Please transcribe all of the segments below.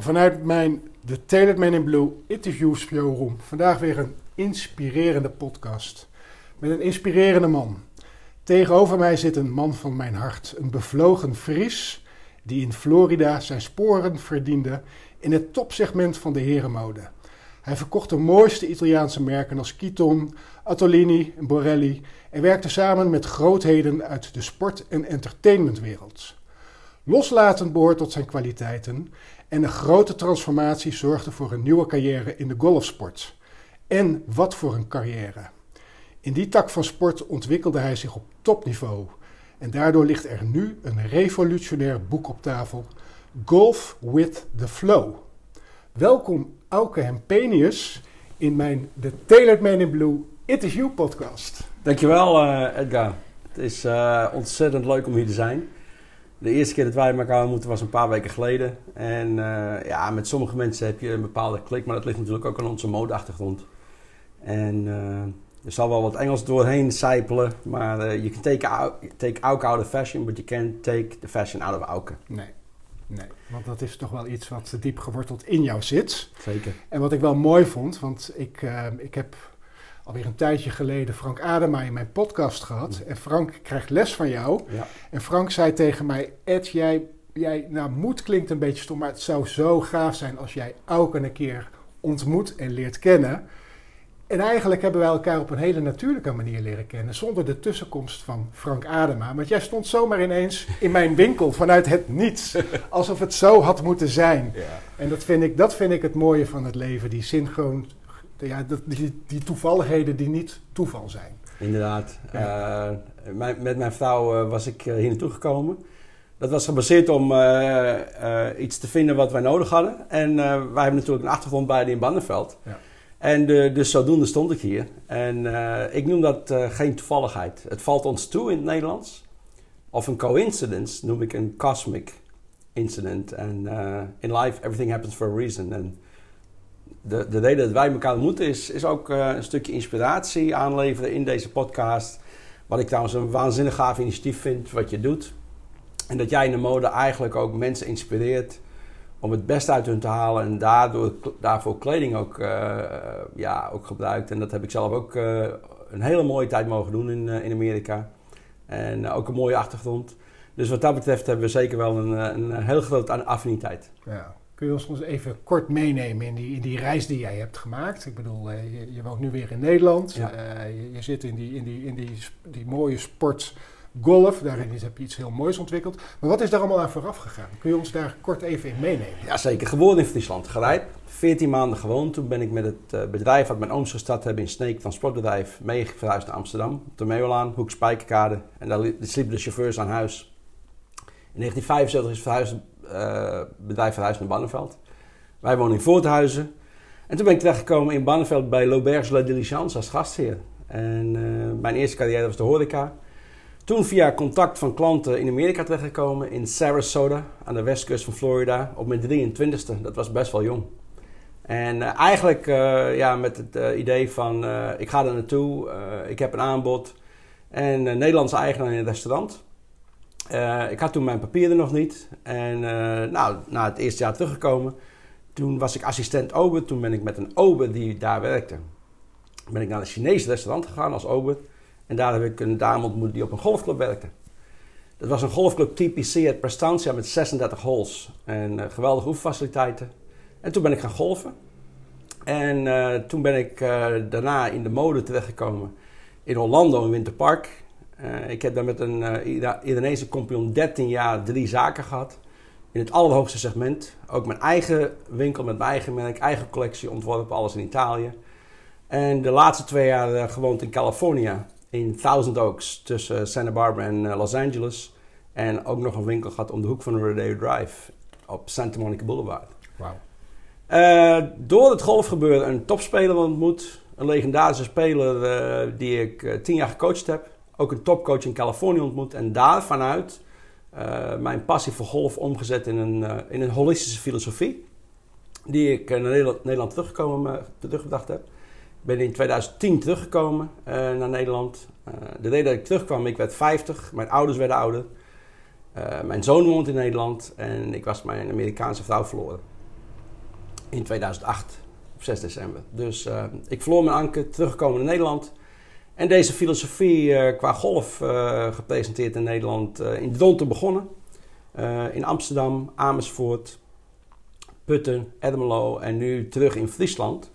Vanuit mijn The Tailored Man in Blue interview showroom vandaag weer een inspirerende podcast. Met een inspirerende man. Tegenover mij zit een man van mijn hart. Een bevlogen Fries die in Florida zijn sporen verdiende in het topsegment van de herenmode. Hij verkocht de mooiste Italiaanse merken als Kiton, Attolini en Borelli en werkte samen met grootheden uit de sport- en entertainmentwereld. Loslaten behoort tot zijn kwaliteiten en een grote transformatie zorgde voor een nieuwe carrière in de golfsport. En wat voor een carrière. In die tak van sport ontwikkelde hij zich op topniveau. En daardoor ligt er nu een revolutionair boek op tafel: Golf with the Flow. Welkom Auke Hempenius in mijn The Tailored Man in Blue It Is You podcast. Dankjewel uh, Edgar. Het is uh, ontzettend leuk om hier te zijn. De eerste keer dat wij elkaar ontmoeten was een paar weken geleden. En uh, ja, met sommige mensen heb je een bepaalde klik, maar dat ligt natuurlijk ook aan onze modeachtergrond. En er zal wel wat Engels doorheen sijpelen, maar je can take, out, take Auke out of fashion, but you can't take the fashion out of Auke. Nee. Nee, want dat is toch wel iets wat diep geworteld in jou zit. Zeker. En wat ik wel mooi vond, want ik, uh, ik heb alweer een tijdje geleden Frank Adema in mijn podcast gehad. En Frank krijgt les van jou. Ja. En Frank zei tegen mij, Ed, jij, jij, nou moed klinkt een beetje stom, maar het zou zo gaaf zijn als jij ook een keer ontmoet en leert kennen. En eigenlijk hebben wij elkaar op een hele natuurlijke manier leren kennen, zonder de tussenkomst van Frank Adema. Want jij stond zomaar ineens in mijn winkel vanuit het niets, alsof het zo had moeten zijn. Ja. En dat vind, ik, dat vind ik het mooie van het leven, die synchroon, ja, die, die toevalligheden die niet toeval zijn. Inderdaad. Ja. Uh, mijn, met mijn vrouw uh, was ik uh, hier naartoe gekomen. Dat was gebaseerd om iets te vinden wat wij nodig hadden. En wij hebben natuurlijk een achtergrond beide in Bandenveld. Ja. En dus zodoende stond ik hier. En ik noem dat geen toevalligheid. Het valt ons toe in het Nederlands. Of een coincidence noem ik een cosmic incident. En in life everything happens for a reason. En de, de reden dat wij elkaar ontmoeten is, is ook een stukje inspiratie aanleveren in deze podcast. Wat ik trouwens een waanzinnig gaaf initiatief vind wat je doet. En dat jij in de mode eigenlijk ook mensen inspireert om het beste uit hun te halen en daardoor, daarvoor kleding ook, uh, ja, ook gebruikt. En dat heb ik zelf ook uh, een hele mooie tijd mogen doen in, in Amerika. En ook een mooie achtergrond. Dus wat dat betreft hebben we zeker wel een, een heel grote affiniteit. Ja. Kun je ons even kort meenemen in die, in die reis die jij hebt gemaakt? Ik bedoel, je, je woont nu weer in Nederland. Ja. Je, je, zit in die, in die, in die, die mooie sport golf. Daarin heb je iets heel moois ontwikkeld. Maar wat is daar allemaal aan vooraf gegaan? Kun je ons daar kort even in meenemen? Jazeker. Geboren in Friesland. Gerijp. 14 maanden gewoond. Toen ben ik met het bedrijf wat mijn ooms gestart hebben in Sneek, transportbedrijf, mee verhuisd naar Amsterdam. Op de Meeuwlaan, Hoek Spijkerkade. En daar sliepen de chauffeurs aan huis. In 1975 is verhuisd, uh, bedrijf verhuisd naar Banneveld. Wij wonen in Voorthuizen. En toen ben ik terechtgekomen in Banneveld bij L'Auberge La Diligence als gastheer. En uh, mijn eerste carrière was de horeca. Toen via contact van klanten in Amerika terechtgekomen, in Sarasota, aan de westkust van Florida, op mijn 23ste. Dat was best wel jong. En uh, eigenlijk ja, met het idee van, ik ga er naartoe, ik heb een aanbod. En Nederlandse eigenaar in een restaurant. Ik had toen mijn papieren nog niet. En nou, na het eerste jaar teruggekomen, toen was ik assistent ober. Toen ben ik met een ober die daar werkte, ben ik naar een Chinees restaurant gegaan als ober. En daar heb ik een dame ontmoet die op een golfclub werkte. Dat was een golfclub TPC uit Prestantia met 36 holes. En uh, geweldige oefenfaciliteiten. En toen ben ik gaan golven. En toen ben ik daarna in de mode terechtgekomen in Orlando in Winterpark. Uh, ik heb daar met een Iranese compagnon 13 jaar drie zaken gehad. In het allerhoogste segment. Ook mijn eigen winkel met mijn eigen merk, eigen collectie ontworpen, alles in Italië. En de laatste twee jaar gewoond in California, in Thousand Oaks, tussen Santa Barbara en Los Angeles. En ook nog een winkel gehad om de hoek van de Rodeo Drive op Santa Monica Boulevard. Wauw. Uh, door het golfgebeuren een topspeler ontmoet. Een legendarische speler uh, die ik uh, tien jaar gecoacht heb. Ook een topcoach in Californië ontmoet. En daar vanuit mijn passie voor golf omgezet in een, in een holistische filosofie. Die ik naar Nederland, Nederland teruggekomen, teruggebracht heb. Ik ben in 2010 teruggekomen naar Nederland. de reden dat ik terugkwam, ik werd 50. Mijn ouders werden ouder. mijn zoon woont in Nederland. En ik was mijn Amerikaanse vrouw verloren in 2008, op 6 december. Dus ik verloor mijn anker, teruggekomen naar Nederland. En deze filosofie uh, qua golf uh, gepresenteerd in Nederland in Dronten begonnen. in Amsterdam, Amersfoort, Putten, Ermelo en nu terug in Friesland.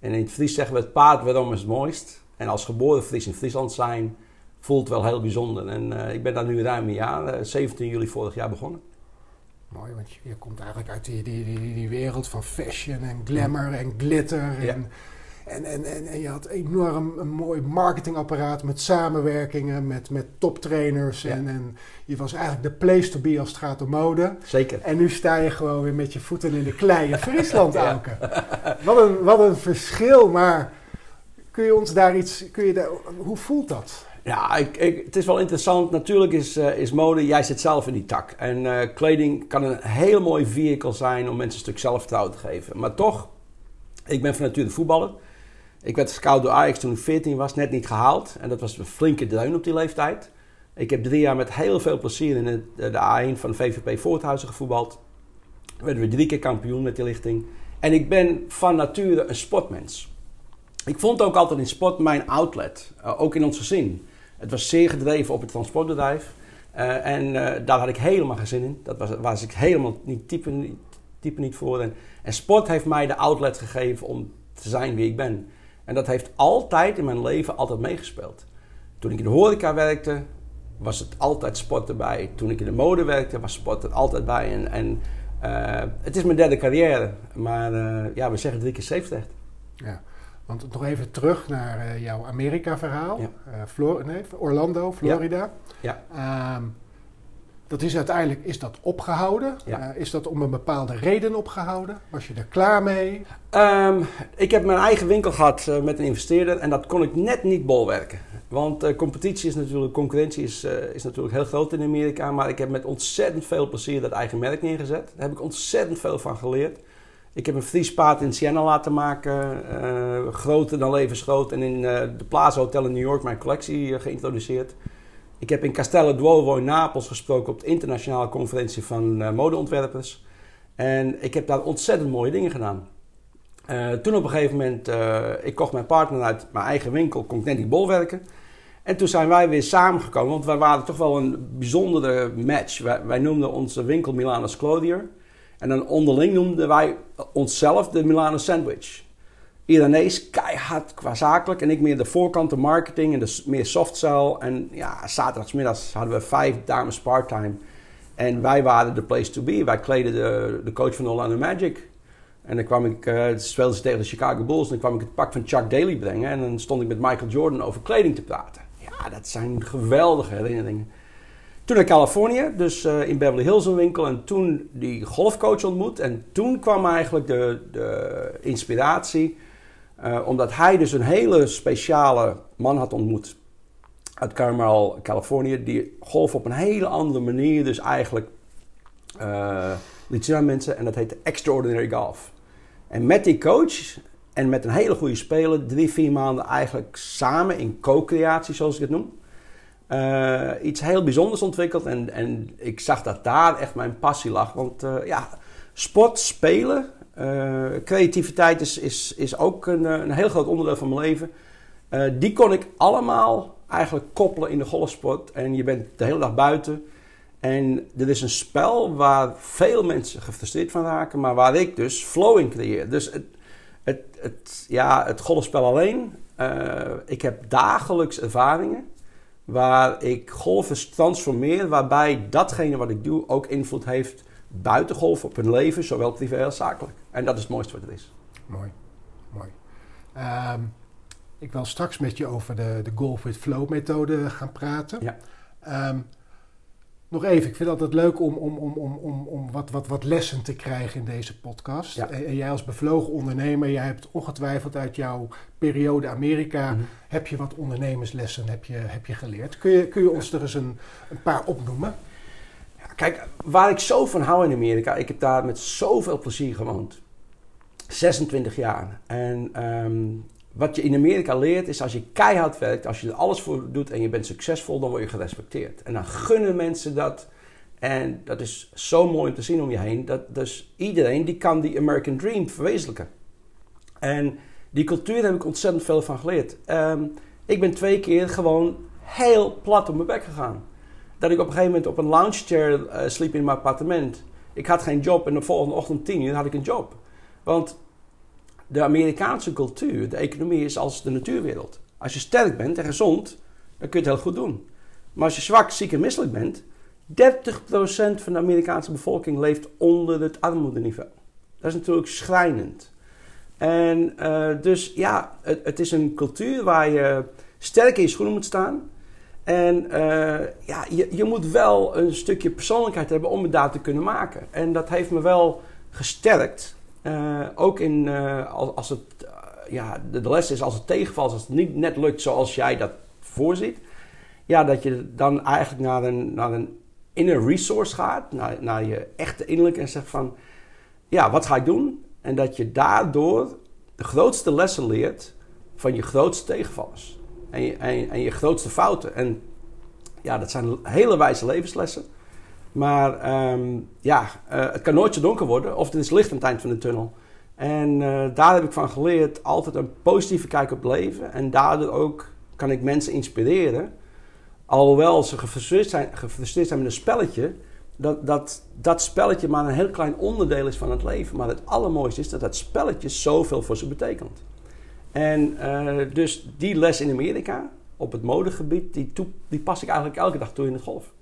En in het Fries zeggen we het paard waarom is het mooist. En als geboren Fries in Friesland zijn, voelt wel heel bijzonder. En ik ben daar nu ruim een jaar, 17 juli vorig jaar begonnen. Mooi, want je, komt eigenlijk uit die, die, die, die, wereld van fashion en glamour en glitter. En, en, en, en, en, je had enorm een mooi marketingapparaat met samenwerkingen, met, met toptrainers. En, en je was eigenlijk de place to be als het gaat om mode. Zeker. En nu sta je gewoon weer met je voeten in de klei in Friesland, Auke. Wat, een, wat een verschil, maar kun je ons daar iets... Kun je daar, hoe voelt dat? Ja, ik, ik, het is wel interessant. Natuurlijk is, uh, is mode, jij zit zelf in die tak. En uh, kleding kan een heel mooi vehicle zijn om mensen een stuk zelfvertrouwen te geven. Maar toch, ik ben van nature voetballer. Ik werd scout door Ajax toen ik 14 was, net niet gehaald. En dat was een flinke dreun op die leeftijd. Ik heb drie jaar met heel veel plezier in het, de A1 van VVP Voorthuizen gevoetbald. Werden we drie keer kampioen met die lichting. En ik ben van nature een sportmens. Ik vond ook altijd in sport mijn outlet, uh, ook in ons gezin. Het was zeer gedreven op het transportbedrijf. Uh, en daar had ik helemaal geen zin in. Dat was, was ik helemaal niet type, niet, voor. En, sport heeft mij de outlet gegeven om te zijn wie ik ben. En dat heeft altijd in mijn leven altijd meegespeeld. Toen ik in de horeca werkte, was het altijd sport erbij. Toen ik in de mode werkte, was sport er altijd bij. En, en uh, het is mijn derde carrière. Maar ja, we zeggen drie keer safe Ja. Want nog even terug naar uh, jouw Amerika-verhaal. Ja. Nee, Orlando, Florida. Ja. ja. Dat is uiteindelijk is dat opgehouden. Ja. Uh, is dat om een bepaalde reden opgehouden? Was je er klaar mee? Um, ik heb mijn eigen winkel gehad met een investeerder en dat kon ik net niet bolwerken. Want competitie is natuurlijk, concurrentie is, is natuurlijk heel groot in Amerika. Maar ik heb met ontzettend veel plezier dat eigen merk neergezet. Daar heb ik ontzettend veel van geleerd. Ik heb een vriespaard in Siena laten maken, groter dan levensgroot. En in de Plaza Hotel in New York mijn collectie geïntroduceerd. Ik heb in Castello Duovo in Napels gesproken op de internationale conferentie van modeontwerpers. En ik heb daar ontzettend mooie dingen gedaan. toen op een gegeven moment, ik kocht mijn partner uit mijn eigen winkel, kon ik net die bol werken. En toen zijn wij weer samengekomen, want wij waren toch wel een bijzondere match. Wij, noemden onze winkel Milanus Clothier. En dan onderling noemden wij onszelf de Milano Sandwich. Iranees keihard qua zakelijk en ik meer de voorkant, de marketing en de meer soft sell. En ja, zaterdagsmiddags hadden we vijf dames part-time. En wij waren de place to be. Wij kleden de, de coach van Orlando Magic. En dan kwam ik, uh, speelden ze tegen de Chicago Bulls. En dan kwam ik het pak van Chuck Daly brengen. En dan stond ik met Michael Jordan over kleding te praten. Ja, dat zijn geweldige herinneringen. Toen naar Californië, dus uh, in Beverly Hills een winkel. En toen die golfcoach ontmoet. En toen kwam eigenlijk de, de inspiratie. Uh, omdat hij dus een hele speciale man had ontmoet. Uit Carmel, Californië. Die golf op een hele andere manier dus eigenlijk uh, liet zien aan mensen. En dat heette Extraordinary Golf. En met die coach en met een hele goede speler. Drie, vier maanden eigenlijk samen in co-creatie zoals ik het noem uh, iets heel bijzonders ontwikkeld. En, en ik zag dat daar echt mijn passie lag. Want ja, sport, spelen, uh, creativiteit is, is, is ook een, een heel groot onderdeel van mijn leven. die kon ik allemaal eigenlijk koppelen in de golfsport. En je bent de hele dag buiten. En dit is een spel waar veel mensen gefrustreerd van raken, maar waar ik dus flow in creëer. Dus het, Het, het, ja, het golfspel alleen. Ik heb dagelijks ervaringen waar ik golfers transformeer, waarbij datgene wat ik doe ook invloed heeft buiten golf op hun leven, zowel privé als zakelijk. En dat is het mooiste wat er is. Mooi, mooi. Um, ik wil straks met je over de, de Golf with Flow methode gaan praten. Ja. Um, nog even, ik vind het altijd leuk om, om, om, om, om, om wat, wat, wat lessen te krijgen in deze podcast. En, jij als bevlogen ondernemer, jij hebt ongetwijfeld uit jouw periode Amerika, mhm. heb je wat ondernemerslessen heb je, heb je geleerd. Kun je, kun je ons er eens een, een paar opnoemen? Ja, kijk, waar ik zo van hou in Amerika, ik heb daar met zoveel plezier gewoond. 26 jaar. En um, wat je in Amerika leert is als je keihard werkt, als je er alles voor doet en je bent succesvol, dan word je gerespecteerd. En dan gunnen mensen dat. En dat is zo mooi om te zien om je heen. Dat dus iedereen die kan die American Dream verwezenlijken. En die cultuur heb ik ontzettend veel van geleerd. Um, ik ben twee keer gewoon heel plat op mijn bek gegaan. Dat ik op een gegeven moment op een lounge chair uh, sliep in mijn appartement. Ik had geen job en de volgende ochtend tien uur had ik een job. Want de Amerikaanse cultuur, de economie is als de natuurwereld. Als je sterk bent en gezond, dan kun je het heel goed doen. Maar als je zwak, ziek en misselijk bent, 30% van de Amerikaanse bevolking leeft onder het armoedeniveau. Dat is natuurlijk schrijnend. En uh, dus ja, het, het, is een cultuur waar je sterk in je schoenen moet staan. En uh, ja, je, je moet wel een stukje persoonlijkheid hebben om het daar te kunnen maken. En dat heeft me wel gesterkt. Uh, ook in, uh, als, als, het, uh, ja, de, de, les is als het tegenvalt, als het niet net lukt zoals jij dat voorziet. Ja, dat je dan eigenlijk naar een, naar een inner resource gaat, naar, naar je echte innerlijke en zegt van, ja, wat ga ik doen? En dat je daardoor de grootste lessen leert van je grootste tegenvallers. En je, en, en je grootste fouten. En ja, dat zijn hele wijze levenslessen. Maar um, ja, uh, het kan nooit zo donker worden of er is licht aan het eind van de tunnel. En uh, daar heb ik van geleerd altijd een positieve kijk op leven. En daardoor ook kan ik mensen inspireren. Alhoewel ze gefrustreerd zijn, gefrustreerd zijn met een spelletje. Dat, dat dat spelletje maar een heel klein onderdeel is van het leven. Maar het allermooiste is dat dat spelletje zoveel voor ze betekent. En uh, dus die les in Amerika op het modegebied, die, die pas ik eigenlijk elke dag toe in het golf.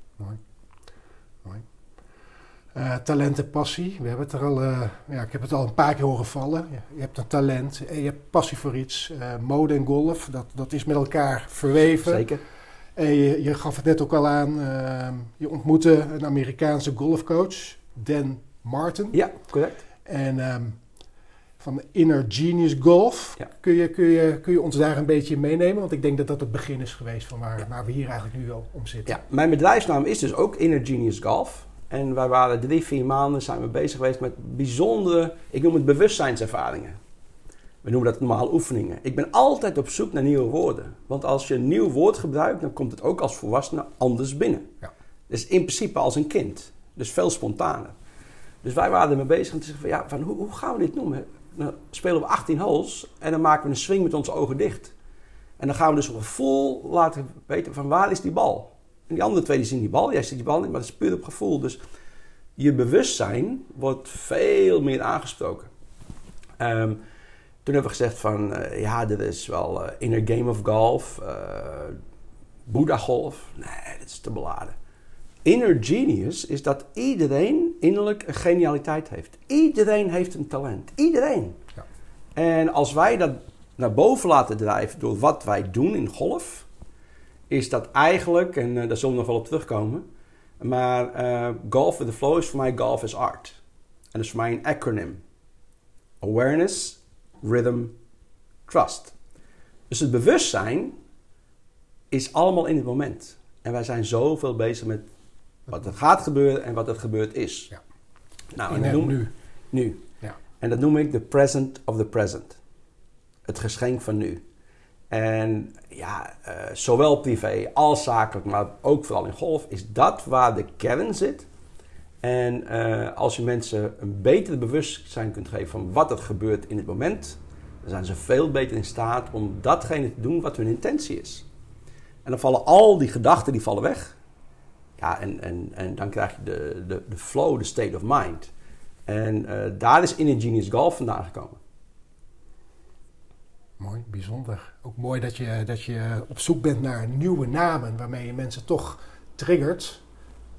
Uh, talent en passie. We hebben het er al, uh, ja, ik heb het al een paar keer horen vallen. Je hebt een talent en je hebt passie voor iets. Uh, mode en golf, dat, dat is met elkaar verweven. Zeker. En je, je gaf het net ook al aan, je ontmoette een Amerikaanse golfcoach, Dan Martin. Ja, correct. En um, van Inner Genius Golf. Ja. Kun, je, kun, je, kun je ons daar een beetje in meenemen? Want ik denk dat dat het begin is geweest van waar, ja. waar we hier eigenlijk nu wel om zitten. Ja, mijn bedrijfsnaam is dus ook Inner Genius Golf. En wij waren drie, vier maanden zijn we bezig geweest met bijzondere, ik noem het bewustzijnservaringen. We noemen dat normaal oefeningen. Ik ben altijd op zoek naar nieuwe woorden. Want als je een nieuw woord gebruikt, dan komt het ook als volwassene anders binnen. Ja. Dus in principe als een kind. Dus veel spontaner. Dus wij waren ermee bezig en te zeggen van, ja, van hoe, hoe, gaan we dit noemen? Dan spelen we 18 holes en dan maken we een swing met onze ogen dicht. En dan gaan we dus een gevoel laten weten van waar is die bal? En die andere twee die zien die bal, jij ziet die bal niet, maar dat is puur op gevoel. Dus je bewustzijn wordt veel meer aangesproken. Um, toen hebben we gezegd van, uh, ja, dit is wel uh, inner game of golf, uh, Buddha golf. Nee, dat is te beladen. Inner genius is dat iedereen innerlijk een genialiteit heeft. Iedereen heeft een talent. Iedereen. Ja. En als wij dat naar boven laten drijven door wat wij doen in golf, is dat eigenlijk, en uh, daar zullen we nog wel op terugkomen, maar uh, Golf with the Flow is voor mij Golf is Art. En dat is voor mij een acronym. Awareness, Rhythm, Trust. Dus het bewustzijn is allemaal in het moment. En wij zijn zoveel bezig met wat er gaat gebeuren en wat er gebeurd is. Ja. Nou, en dat noem, nu. Nu. Ja. En dat noem ik de present of the present. Het geschenk van nu. En ja, uh, zowel privé als zakelijk, maar ook vooral in golf, is dat waar de kern zit. En uh, als je mensen een beter bewustzijn kunt geven van wat er gebeurt in het moment, dan zijn ze veel beter in staat om datgene te doen wat hun intentie is. En dan vallen al die gedachten die vallen weg. Ja, en, en, en dan krijg je de, de, de flow, de state of mind. En uh, daar is Inner Genius Golf vandaan gekomen. Mooi, bijzonder. Ook mooi dat je, dat je op zoek bent naar nieuwe namen waarmee je mensen toch triggert.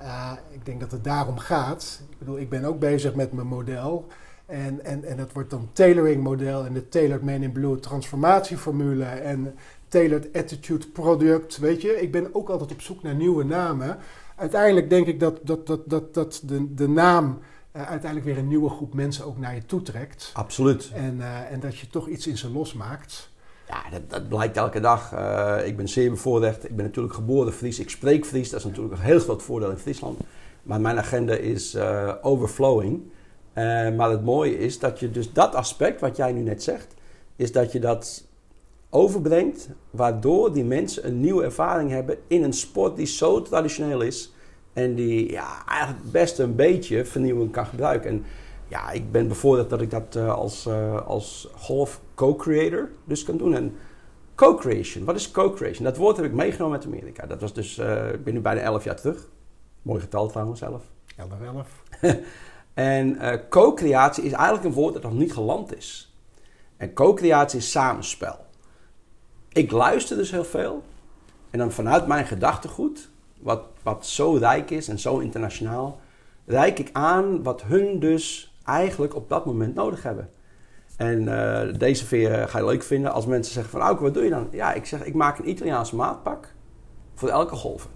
Uh, ik denk dat het daarom gaat. Ik bedoel, ik ben ook bezig met mijn model. En, en, en dat wordt dan tailoring model en de Tailored Man in Blue transformatieformule en Tailored Attitude Product. Weet je, ik ben ook altijd op zoek naar nieuwe namen. Uiteindelijk denk ik dat, dat, dat, dat, dat de, de naam uh, uiteindelijk weer een nieuwe groep mensen ook naar je toe trekt. Absoluut. En, uh, en dat je toch iets in ze losmaakt. Ja, dat, dat blijkt elke dag. Uh, ik ben zeer bevoorrecht. Ik ben natuurlijk geboren Fries. Ik spreek Fries. Dat is natuurlijk een heel groot voordeel in Friesland. Maar mijn agenda is overflowing. maar het mooie is dat je dus dat aspect, wat jij nu net zegt, is dat je dat overbrengt, waardoor die mensen een nieuwe ervaring hebben in een sport die zo traditioneel is en die ja, eigenlijk best een beetje vernieuwing kan gebruiken. En ja, ik ben bevoorrecht dat ik dat uh, als, uh, als golf co-creator dus kan doen. En co-creation, wat is co-creation? Dat woord heb ik meegenomen uit Amerika. Dat was dus, uh, ik ben nu bijna 11 jaar terug. Mooi getal trouwens, 11. 11, 11. en co-creatie is eigenlijk een woord dat nog niet geland is. En co-creatie is samenspel. Ik luister dus heel veel. En dan vanuit mijn gedachtegoed wat, wat zo rijk is en zo internationaal, reik ik aan wat hun dus eigenlijk op dat moment nodig hebben. En uh, deze veer ga je leuk vinden als mensen zeggen van Auke, wat doe je dan? Ja, ik zeg ik maak een Italiaans maatpak voor elke golven.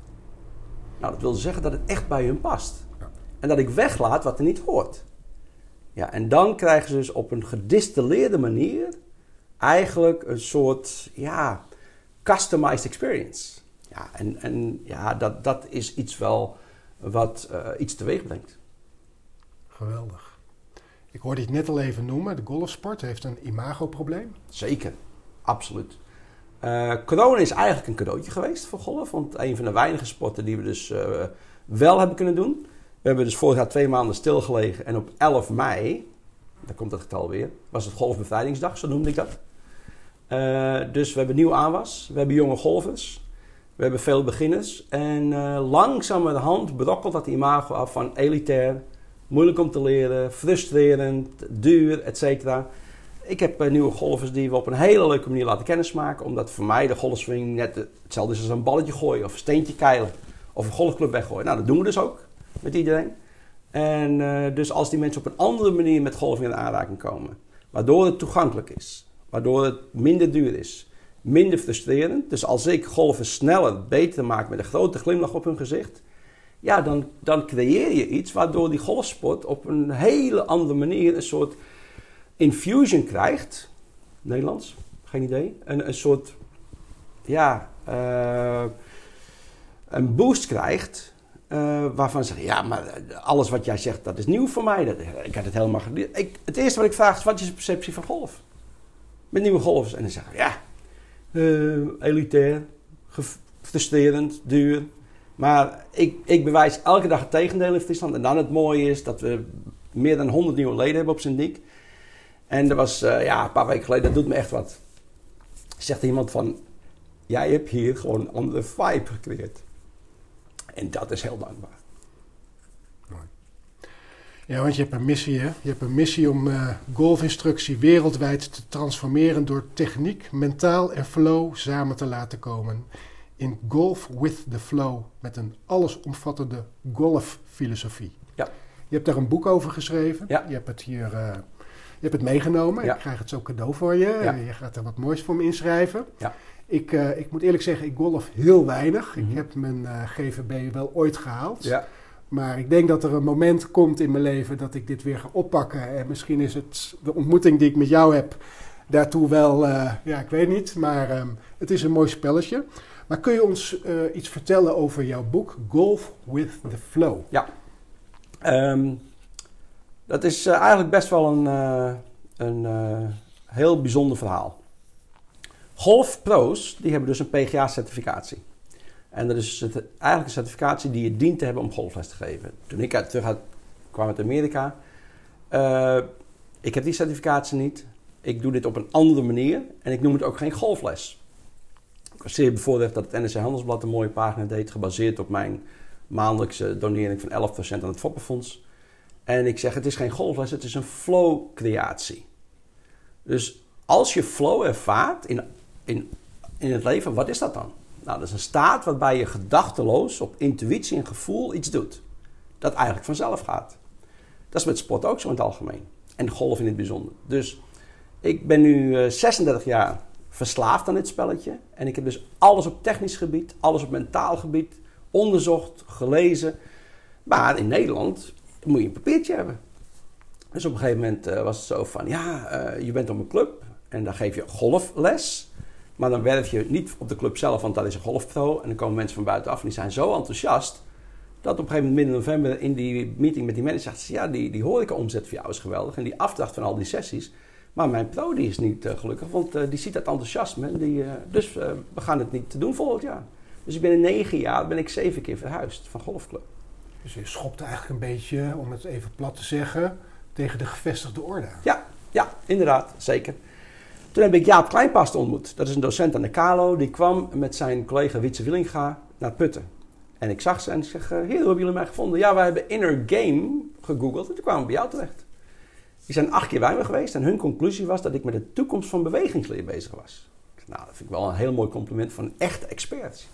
Nou, dat wil zeggen dat het echt bij hun past. Ja. En dat ik weglaat wat er niet hoort. Ja, en dan krijgen ze dus op een gedistilleerde manier eigenlijk een soort, ja, customized experience. Ja, en, en ja, dat, dat is iets wel wat uh, iets teweeg brengt. Geweldig. Ik hoorde het net al even noemen. De golfsport heeft een imagoprobleem. Zeker, absoluut. Uh, corona is eigenlijk een cadeautje geweest voor golf. Want een van de weinige sporten die we dus uh, wel hebben kunnen doen. We hebben dus vorig jaar twee maanden stilgelegen. En op 11 mei, daar komt het getal weer, was het golfbevrijdingsdag, zo noemde ik dat. Uh, dus we hebben nieuw aanwas. We hebben jonge golfers. We hebben veel beginners. En uh, langzamerhand brokkelt dat imago af van elitair, moeilijk om te leren, frustrerend, duur, etc. Ik heb uh, nieuwe golfers die we op een hele leuke manier laten kennismaken. Omdat voor mij de golfswing net hetzelfde is als een balletje gooien of een steentje keilen. Of een golfclub weggooien. Nou, dat doen we dus ook met iedereen. En uh, dus als die mensen op een andere manier met golf in aanraking komen. Waardoor het toegankelijk is. Waardoor het minder duur is minder frustrerend. Dus als ik golven sneller, beter maak met een grote glimlach op hun gezicht, ja, dan, dan creëer je iets waardoor die golfsport op een hele andere manier een soort infusion krijgt. Nederlands? Geen idee. Een, een soort, ja, uh, een boost krijgt. Uh, waarvan ze zeggen, ja, maar alles wat jij zegt, dat is nieuw voor mij. Dat, ik had het helemaal. Ik, het eerste wat ik vraag is, wat is je perceptie van golf? Met nieuwe golfers. En dan zeggen ja, uh, elitair, frustrerend, duur. Maar ik, ik bewijs elke dag het tegendeel in Friesland. En dan het mooie is dat we meer dan 100 nieuwe leden hebben op Syndiek. En er was uh, ja, een paar weken geleden, dat doet me echt wat. Zegt iemand van, jij hebt hier gewoon een andere vibe gecreëerd. En dat is heel dankbaar. Ja, want je hebt een missie, hè? Je hebt een missie om uh, golfinstructie wereldwijd te transformeren door techniek, mentaal en flow samen te laten komen. In Golf with the Flow, met een allesomvattende golffilosofie. Ja. Je hebt daar een boek over geschreven. Ja. Je hebt het hier uh, je hebt het meegenomen. Ja. Ik krijg het zo cadeau voor je. Ja. Je gaat er wat moois voor me inschrijven. Ja. Ik, uh, ik moet eerlijk zeggen, ik golf heel weinig. Mhm. Ik heb mijn GVB wel ooit gehaald. Ja. Maar ik denk dat er een moment komt in mijn leven dat ik dit weer ga oppakken. En misschien is het de ontmoeting die ik met jou heb daartoe wel, uh, ja, ik weet niet. Maar um, het is een mooi spelletje. Maar kun je ons uh, iets vertellen over jouw boek Golf with the Flow? Ja. Um, dat is uh, eigenlijk best wel een, een heel bijzonder verhaal. Golfpro's die hebben dus een PGA-certificatie. En dat is eigenlijk een certificatie die je dient te hebben om golfles te geven. Toen ik terug kwam uit Amerika, uh, ik heb die certificatie niet. Ik doe dit op een andere manier en ik noem het ook geen golfles. Ik was zeer bevoorrecht dat het NRC Handelsblad een mooie pagina deed, gebaseerd op mijn maandelijkse donering van 11% aan het Foppenfonds. En ik zeg, het is geen golfles, het is een flow-creatie. Dus als je flow ervaart in, in, in het leven, wat is dat dan? Nou, dat is een staat waarbij je gedachteloos op intuïtie en gevoel iets doet. Dat eigenlijk vanzelf gaat. Dat is met sport ook zo in het algemeen. En golf in het bijzonder. Dus ik ben nu 36 eh, jaar verslaafd aan dit spelletje. En ik heb dus alles op technisch gebied, alles op mentaal gebied onderzocht, gelezen. Maar in Nederland moet je een papiertje hebben. Dus op een gegeven moment uh, was het zo van, ja, uh, je bent op een club en dan geef je golfles. Maar dan werf je niet op de club zelf, want dat is een golfpro. En dan komen mensen van buitenaf en die zijn zo enthousiast... dat op een gegeven moment midden november in die meeting met die manager zegt... ze, ja, die, die horeca-omzet voor jou is geweldig. En die afdracht van al die sessies. Maar mijn pro die is niet uh, gelukkig, want die ziet dat enthousiasme. En die, dus we gaan het niet doen volgend jaar. Dus ik ben in negen jaar ben ik zeven keer verhuisd van golfclub. Dus je schopte eigenlijk een beetje, om het even plat te zeggen, tegen de gevestigde orde. Ja, ja inderdaad, zeker. Toen heb ik Jaap Kleinpast ontmoet. Dat is een docent aan de Kalo. Die kwam met zijn collega Wietse Willinga naar Putten. En ik zag ze en ik zeg, heer, hoe hebben jullie mij gevonden? Ja, wij hebben Inner Game gegoogeld en toen kwamen we bij jou terecht. Die zijn acht keer bij me geweest en hun conclusie was dat ik met de toekomst van bewegingsleer bezig was. Nou, dat vind ik wel een heel mooi compliment van echte experts.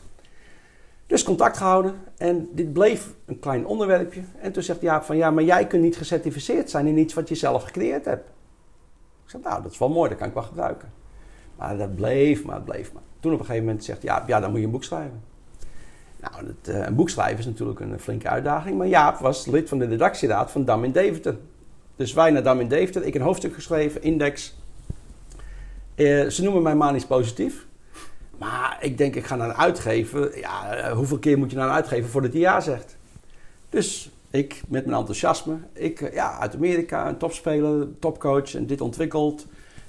Dus contact gehouden en dit bleef een klein onderwerpje. En toen zegt Jaap van ja, maar jij kunt niet gecertificeerd zijn in iets wat je zelf gecreëerd hebt. Ik zeg nou, dat is wel mooi, dat kan ik wel gebruiken. Maar dat bleef maar, bleef maar. Toen op een gegeven moment zegt Jaap, ja, dan moet je een boek schrijven. Nou, uh, een boek schrijven is natuurlijk een flinke uitdaging. Maar Jaap was lid van de redactieraad van Dam in Deventer. Dus wij naar Dam in Deventer. Ik een hoofdstuk geschreven, index. Uh, ze noemen mij manisch positief. Maar ik denk, ik ga naar een uitgever. Ja, eh, hoeveel keer moet je naar een uitgever voordat hij ja zegt? Dus ik met mijn enthousiasme. Ik, eh, ja, uit Amerika, een topspeler, topcoach en dit ontwikkeld.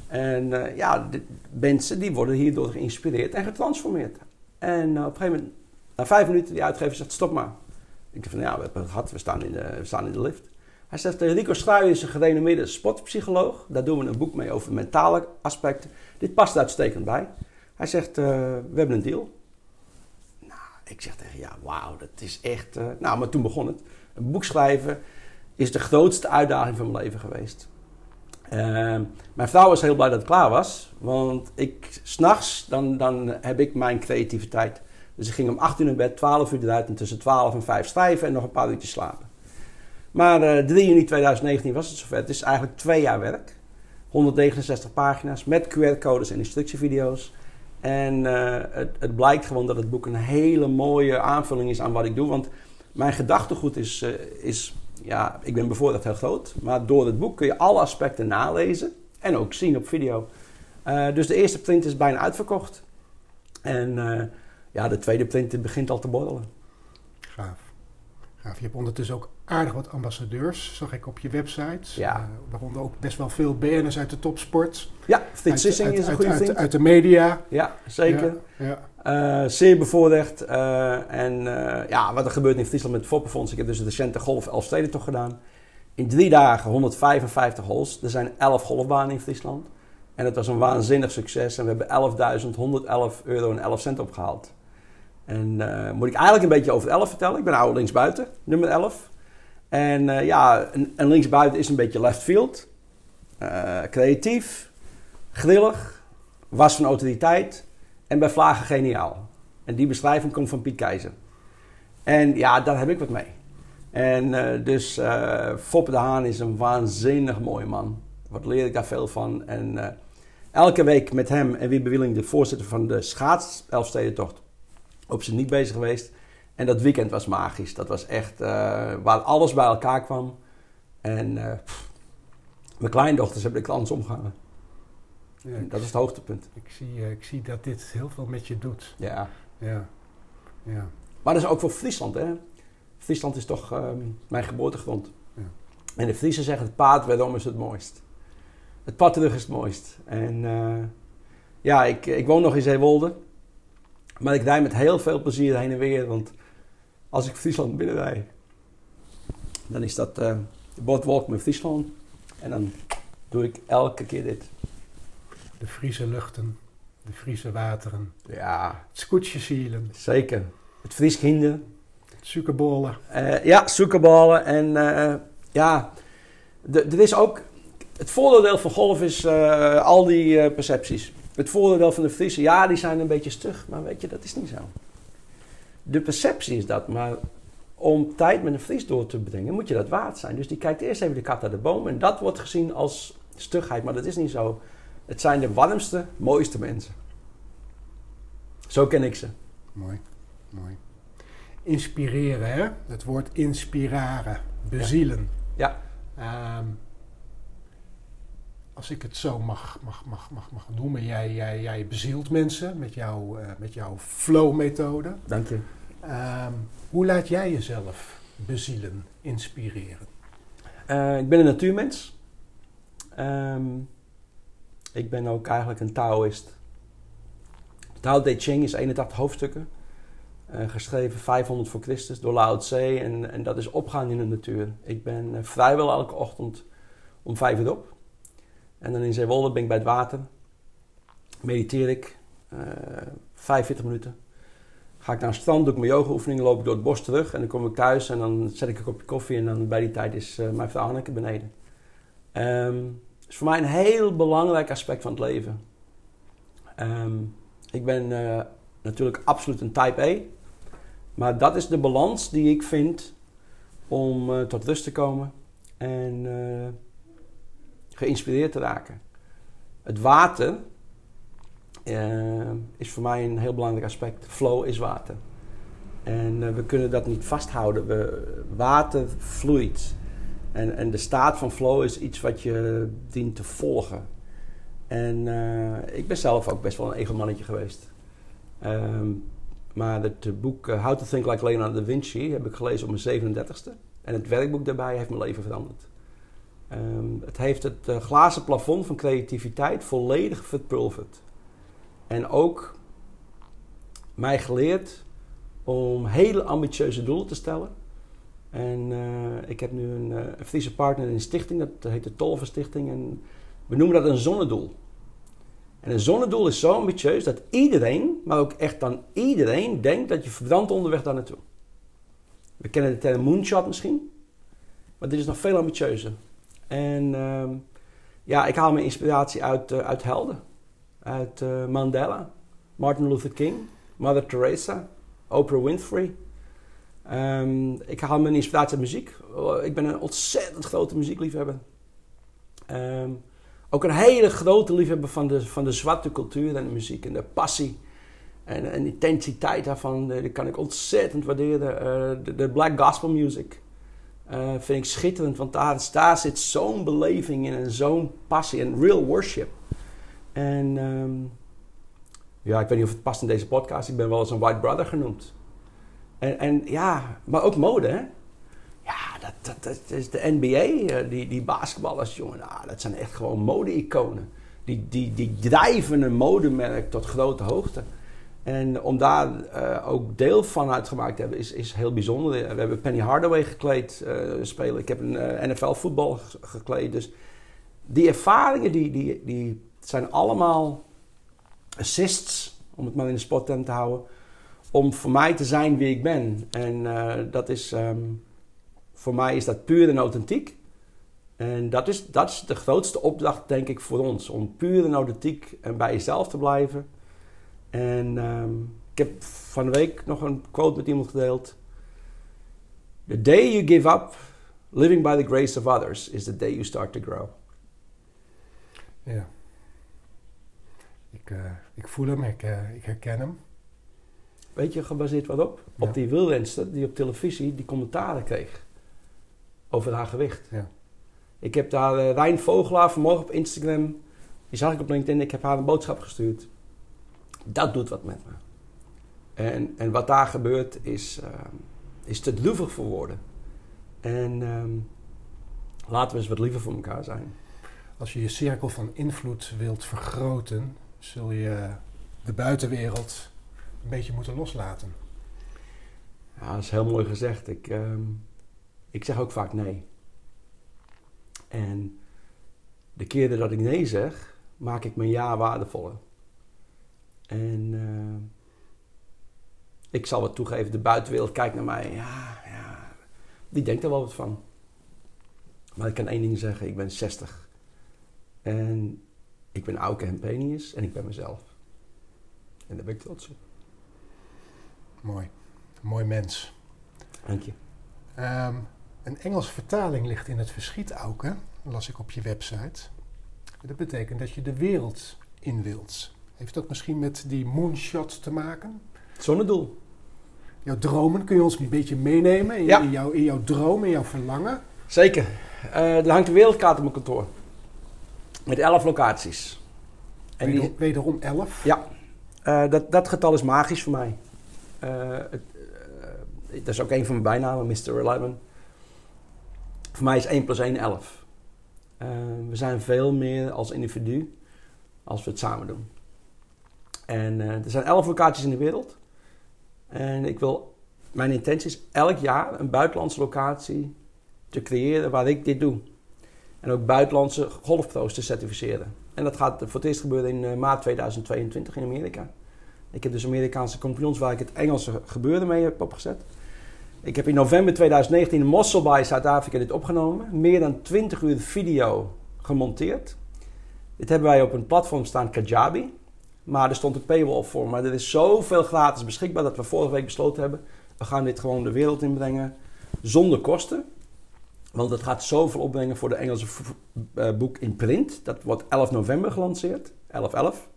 En uh, ja, mensen die worden hierdoor geïnspireerd en getransformeerd. En op een gegeven moment, na vijf minuten, die uitgever zegt, stop maar. Ik dacht van, ja, we hebben het gehad, we staan in de, we staan in de lift. Hij zegt, Rico Struij is een gerenommeerde sportpsycholoog. Daar doen we een boek mee over mentale aspecten. Dit past uitstekend bij. Hij zegt, we hebben een deal. Nou, ik zeg tegen ja, wauw, dat is echt... Nou, maar toen begon het. Een boek schrijven is de grootste uitdaging van mijn leven geweest. Uh, mijn vrouw was heel blij dat het klaar was. Want ik, s'nachts, dan, dan heb ik mijn creativiteit. Dus ik ging om 8 uur in bed, 12 uur eruit en tussen 12 en 5 schrijven en nog een paar uurtjes slapen. Maar uh, 3 juni 2019 was het zover. Het is eigenlijk twee jaar werk. 169 pagina's met QR-codes en instructievideo's. En uh, het, het, blijkt gewoon dat het boek een hele mooie aanvulling is aan wat ik doe. Want mijn gedachtegoed is, uh, is ja, ik ben bijvoorbeeld heel groot. Maar door het boek kun je alle aspecten nalezen. En ook zien op video. Uh, dus de eerste print is bijna uitverkocht. En ja, de tweede print begint al te borrelen. Gaaf. Gaaf. Je hebt ondertussen ook aardig wat ambassadeurs, zag ik op je website. Ja. Uh, waaronder ook best wel veel BN'ers uit de topsport. Ja, Frits Sissing is een goede uit. Uit, de media. Ja, zeker. Ja, ja. Uh, zeer bevoorrecht. Uh, en ja, wat er gebeurt in Friesland met het Foppenfonds. Ik heb dus de recente golf Elfsteden toch gedaan. In drie dagen 155 holes. Er zijn 11 golfbanen in Friesland. En het was een waanzinnig succes. En we hebben 11.111 euro en 11 cent opgehaald. En moet ik eigenlijk een beetje over 11 vertellen. Ik ben oude linksbuiten, nummer 11. En ja, een, een, linksbuiten is een beetje left field. Creatief, grillig, was van autoriteit en bij vlagen geniaal. En die beschrijving komt van Piet Keizer. En ja, daar heb ik wat mee. En uh, dus Foppe de Haan is een waanzinnig mooie man. Wat leer ik daar veel van. En elke week met hem en Wiebe Willing, de voorzitter van de schaats Elfstedentocht, op zijn niet bezig geweest. En dat weekend was magisch. Dat was echt uh, waar alles bij elkaar kwam. En uh, mijn kleindochters hebben de kans omgehangen. Ja, dat is het hoogtepunt. Ik zie, uh, ik zie dat dit heel veel met je doet. Ja. Ja. ja. Maar dat is ook voor Friesland, hè? Friesland is toch um, mijn geboortegrond. Ja. En de Friesen zeggen: het paard waarom is het mooist. Het pad terug is het mooist. En ja, ik, ik woon nog in Zeewolde. Maar ik rij met heel veel plezier heen en weer. Want als ik Friesland binnenrij, dan is dat uh, de bootwalk met Friesland. En dan doe ik elke keer dit. De Friese luchten, de Friese wateren. Ja. Het scootjesielen. Zeker. Het Fries kinder. Suikerbollen. Uh, ja, suikerbollen. En uh, ja, er is ook... het voordeel van golf is eh, al die eh, percepties. Het voordeel van de vriezen, ja, die zijn een beetje stug, maar weet je, dat is niet zo. De perceptie is dat, maar om tijd met een vries door te brengen, moet je dat waard zijn. Dus die kijkt eerst even de kat naar de boom en dat wordt gezien als stugheid, maar dat is niet zo. Het zijn de warmste, mooiste mensen. Zo ken ik ze. Mooi, mooi. Inspireren, hè? Het woord inspiraren, bezielen. Ja. Ehm, als ik het zo mag, mag, mag, mag, mag noemen, jij, jij, jij bezielt mensen met, jou, eh, met jouw flow-methode. Dank je. Ehm, hoe laat jij jezelf bezielen, inspireren? Uh, ik ben een natuurmens. Um, ik ben ook eigenlijk een Taoïst. Tao Te Ching is 81 hoofdstukken. Uh, geschreven 500 voor Christus door Lao Tse. En, en dat is opgaan in de natuur. Ik ben uh, vrijwel elke ochtend om 5 uur op. En dan in Zeewolde ben ik bij het water. Mediteer ik. 45 minuten ga ik naar het strand, doe ik mijn yoga-oefeningen, loop ik door het bos terug en dan kom ik thuis en dan zet ik een kopje koffie en dan bij die tijd is mijn vrouw Anneke beneden. Um, is voor mij een heel belangrijk aspect van het leven. Um, ik ben uh, natuurlijk absoluut een type A, maar dat is de balans die ik vind om uh, tot rust te komen en geïnspireerd te raken. Het water is voor mij een heel belangrijk aspect. Flow is water. En we kunnen dat niet vasthouden. We, water vloeit. En, en de staat van flow is iets wat je dient te volgen. En uh, ik ben zelf ook best wel een egomannetje geweest. Um, maar het boek How to Think Like Leonardo da Vinci heb ik gelezen op mijn 37ste. En het werkboek daarbij heeft mijn leven veranderd. Um, het heeft het glazen plafond van creativiteit volledig verpulverd. En ook mij geleerd om hele ambitieuze doelen te stellen. En uh, ik heb nu een, uh, Friese partner in een stichting, dat heet de Tolver Stichting. En we noemen dat een zonnedoel. En een zonnedoel is zo ambitieus dat iedereen, maar ook echt dan iedereen, denkt dat je verbrandt onderweg daar naartoe. We kennen de term moonshot misschien, maar dit is nog veel ambitieuzer. En uh, ja, ik haal mijn inspiratie uit, uh, uit helden uit Mandela, Martin Luther King, Mother Teresa, Oprah Winfrey. Um, ik haal mijn inspiratie uit muziek. Oh, ik ben een ontzettend grote muziekliefhebber. Um, ook een hele grote liefhebber van de, van de zwarte cultuur en de muziek en de passie. En, de intensiteit daarvan, die kan ik ontzettend waarderen. Uh, de, black gospel music uh, vind ik schitterend, want daar, daar zit zo'n beleving in en zo'n passie en real worship. En um, ja, ik weet niet of het past in deze podcast. Ik ben wel eens een white brother genoemd. En, en ja, maar ook mode, hè? Ja, dat, dat, is de NBA, eh, die, die basketballers, jongen. Nou, dat zijn echt gewoon mode-iconen. Die, die, die drijven een modemerk tot grote hoogte. En om daar uh, ook deel van uitgemaakt te hebben, is, is heel bijzonder. We hebben Penny Hardaway gekleed uh, spelen. Ik heb een NFL-voetbal gekleed. Dus die ervaringen, die, die, die zijn allemaal assists, om het maar in de spotterm te houden, om voor mij te zijn wie ik ben. En uh, dat is, um, voor mij is dat puur en authentiek. En dat is, dat is de grootste opdracht, denk ik, voor ons. Om puur en authentiek en bij jezelf te blijven. En um, ik heb van de week nog een quote met iemand gedeeld. The day you give up living by the grace of others is the day you start to grow. Ja. Ik, uh, ik voel hem, ik, uh, ik, herken hem. Weet je, gebaseerd waarop? Ja. Op die wielrenster die op televisie die commentaren kreeg. Over haar gewicht. Ja. Ik heb daar uh, Rijn Vogelaar vanmorgen op Instagram. Die zag ik op LinkedIn. Ik heb haar een boodschap gestuurd. Dat doet wat met me. En, en wat daar gebeurt is, is te droevig voor woorden. En um, laten we eens wat liever voor elkaar zijn. Als je je cirkel van invloed wilt vergroten, zul je de buitenwereld een beetje moeten loslaten. Ja, dat is heel mooi gezegd. Ik, uh, ik zeg ook vaak nee. En de keren dat ik nee zeg, maak ik mijn ja waardevoller. En uh, ik zal het toegeven, de buitenwereld kijkt naar mij. Ja, ja, die denkt er wel wat van. Maar ik kan één ding zeggen, ik ben 60. En ik ben Auke Hempenius en ik ben mezelf. En daar ben ik trots op. Mooi. Mooi mens. Dank je. Ehm, een Engelse vertaling ligt in het verschiet, Auke. las ik op je website. Dat betekent dat je de wereld in wilt. Heeft dat misschien met die moonshot te maken? Zonnedoel. Jouw dromen, kun je ons een beetje meenemen in, Ja. in, jouw, in jouw droom, in jouw verlangen? Zeker. Eh, er hangt een wereldkaart op mijn kantoor. Met 11 locaties. En die, Weder- Wederom 11. ja, Eh, dat, dat getal is magisch voor mij. Eh, het, eh, dat is ook een van mijn bijnamen, Mr. 11. Voor mij is 1 plus 1 11. Eh, we zijn veel meer als individu als we het samen doen. En er zijn 11 locaties in de wereld. En ik wil, mijn intentie is elk jaar een buitenlandse locatie te creëren waar ik dit doe. En ook buitenlandse golfpro's te certificeren. En dat gaat voor het eerst gebeuren in maart 2022 in Amerika. Ik heb dus Amerikaanse kampioens waar ik het Engelse gebeuren mee heb opgezet. Ik heb in november 2019 in Mossel Bay, Zuid-Afrika, dit opgenomen. Meer dan 20 uur video gemonteerd. Dit hebben wij op een platform staan, Kajabi. Maar er stond een paywall voor. Maar er is zoveel gratis beschikbaar dat we vorige week besloten hebben... we gaan dit gewoon de wereld inbrengen zonder kosten. Want het gaat zoveel opbrengen voor de Engelse eh, boek in print. Dat wordt 11 november gelanceerd. 11-11.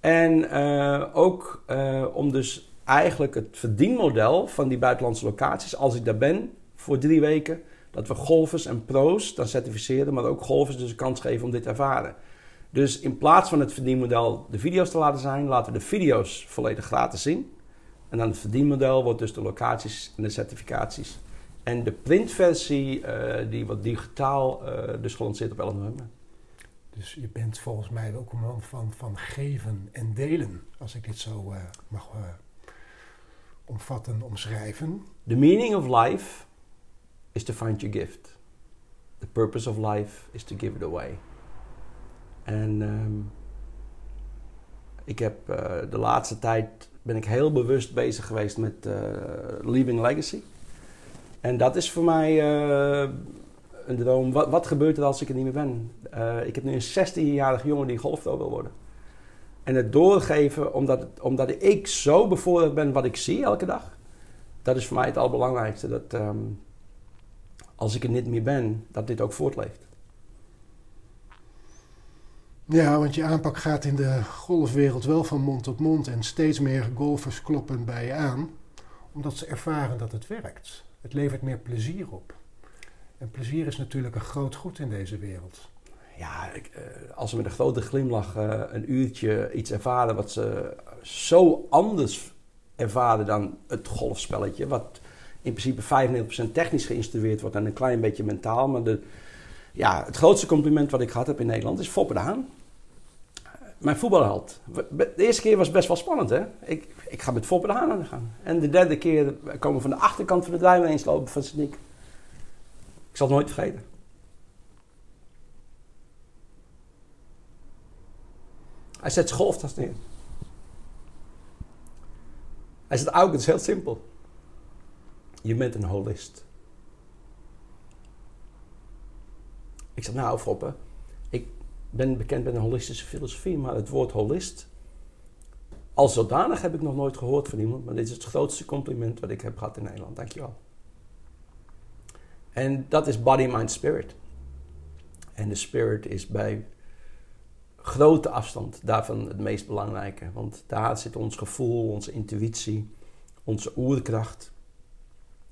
En eh, ook eh, om dus eigenlijk het verdienmodel van die buitenlandse locaties, als ik daar ben voor drie weken, dat we golfers en pro's dan certificeren, maar ook golfers dus een kans geven om dit te ervaren. Dus in plaats van het verdienmodel de video's te laten zijn, laten we de video's volledig gratis zien. En dan het verdienmodel wordt dus de locaties en de certificaties. En de printversie, eh, die wordt digitaal dus gelanceerd op 11 november. Dus je bent volgens mij ook een man van, van geven en delen. Als ik dit zo eh, mag eh, omvatten, omschrijven. The meaning of life is to find your gift. The purpose of life is to give it away. En ehm, ik heb eh, de laatste tijd ben ik heel bewust bezig geweest met leaving legacy. En dat is voor mij een droom. Wat, wat gebeurt er als ik er niet meer ben? Eh, ik heb nu een 16-jarige jongen die golfpro wil worden. En het doorgeven, omdat, omdat ik zo bevoorrecht ben wat ik zie elke dag dat is voor mij het allerbelangrijkste. Dat ehm, als ik er niet meer ben, dat dit ook voortleeft. Ja, want je aanpak gaat in de golfwereld wel van mond tot mond. En steeds meer golfers kloppen bij je aan. Omdat ze ervaren dat het werkt. Het levert meer plezier op. En plezier is natuurlijk een groot goed in deze wereld. Ja, ik, eh, als ze met een grote glimlach eh, een uurtje iets ervaren wat ze zo anders ervaren dan het golfspelletje, wat in principe 95% technisch geïnstrueerd wordt en een klein beetje mentaal. Maar de, ja, het grootste compliment wat ik gehad heb in Nederland is Foppe de Haan. Mijn voetbalheld. De eerste keer was best wel spannend, hè? Ik, ik ga met Foppe de Haan aan de gang. En de derde keer komen we van de achterkant van de driving eens lopen van Sneek. Zal het nooit vergeten. Hij zet zijn golftas neer. Hij zegt, Auke, het is heel simpel. Je bent een holist. Ik zeg, nou Foppe, ik ben bekend met een holistische filosofie, maar het woord holist, als zodanig heb ik nog nooit gehoord van iemand, maar dit is het grootste compliment wat ik heb gehad in Nederland. Dankjewel. En dat is body, mind, spirit. En de spirit is bij grote afstand daarvan het meest belangrijke. Want daar zit ons gevoel, onze intuïtie, onze oerkracht,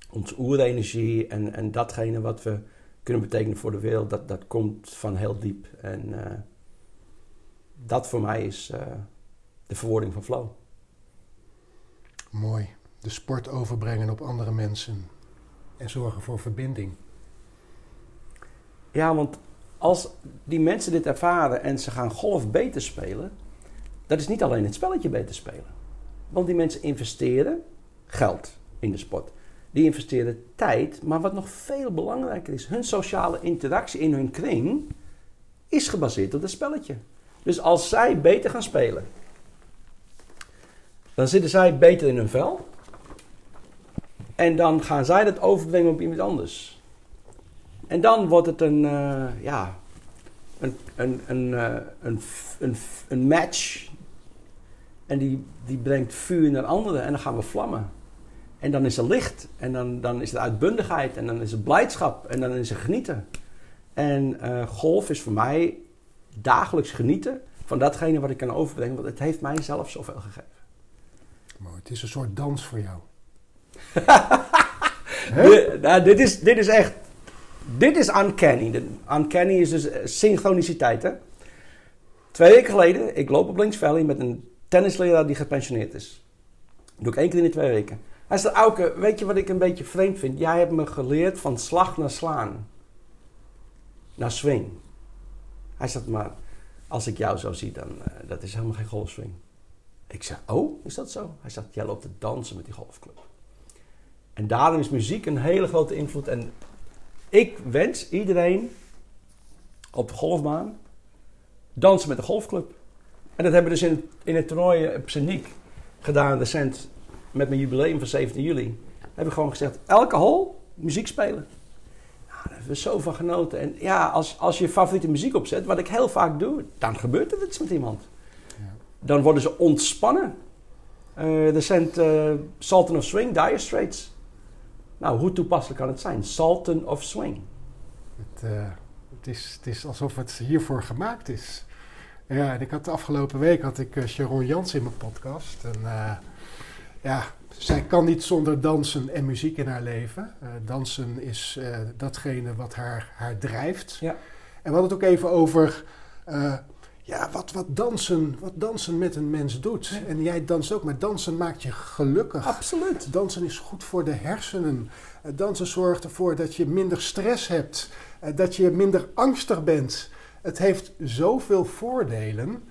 onze oerenergie en, en datgene wat we kunnen betekenen voor de wereld, dat, dat komt van heel diep. En eh, dat voor mij is eh, de verwoording van flow. Mooi. De sport overbrengen op andere mensen. En zorgen voor verbinding. Ja, want als die mensen dit ervaren en ze gaan golf beter spelen, dat is niet alleen het spelletje beter spelen. Want die mensen investeren geld in de sport. Die investeren tijd, maar wat nog veel belangrijker is, hun sociale interactie in hun kring is gebaseerd op het spelletje. Dus als zij beter gaan spelen, dan zitten zij beter in hun vel. En dan gaan zij dat overbrengen op iemand anders. En dan wordt het een, eh, ja, een, een, een, eh, een, een, een match en die, die brengt vuur naar anderen en dan gaan we vlammen. En dan is er licht en dan, dan is er uitbundigheid en dan is er blijdschap en dan is er genieten. En eh, golf is voor mij dagelijks genieten van datgene wat ik kan overbrengen, want het heeft mij zelf zoveel gegeven. Mooi, het is een soort dans voor jou. Dit, nou, dit, is, dit is echt. Dit is uncanny. De- Uncanny is dus eh, synchroniciteit. Hè? Twee weken geleden, ik loop op Links Valley met een tennisleraar die gepensioneerd is. Dat doe ik één keer in de twee weken. Hij zegt, Auke, weet je wat ik een beetje vreemd vind? Jij hebt me geleerd van slag naar slaan. Naar swing. Hij zegt, maar als ik jou zo zie, dan uh, dat is helemaal geen golfswing. Ik zeg, oh, is dat zo? Hij zegt, jij loopt te dansen met die golfclub. En daarom is muziek een hele grote invloed. En ik wens iedereen op de golfbaan dansen met de golfclub. En dat hebben we dus in, in het toernooi op Seniek gedaan recent met mijn jubileum van 17 juli. Hebben we gewoon gezegd, elke hol muziek spelen. Nou, daar hebben we zo van genoten. En ja, als, als je favoriete muziek opzet, wat ik heel vaak doe, dan gebeurt er iets met iemand. Ja. Dan worden ze ontspannen. Eh recent eh, Sultan of Swing, Dire Straits. Nou, hoe toepasselijk kan het zijn? Sultan of Swing. Het, eh, het, is, het is alsof het hiervoor gemaakt is. Ja, en ik had de afgelopen week had ik eh, Sharon Jans in mijn podcast. En eh, ja, zij kan niet zonder dansen en muziek in haar leven. Dansen is datgene wat haar, haar drijft. Ja. En we hadden het ook even over ja, wat, wat, dansen, wat dansen met een mens doet. En jij danst ook, maar dansen maakt je gelukkig. Absoluut. Dansen is goed voor de hersenen. Eh, Dansen zorgt ervoor dat je minder stress hebt, eh, dat je minder angstig bent. Het heeft zoveel voordelen.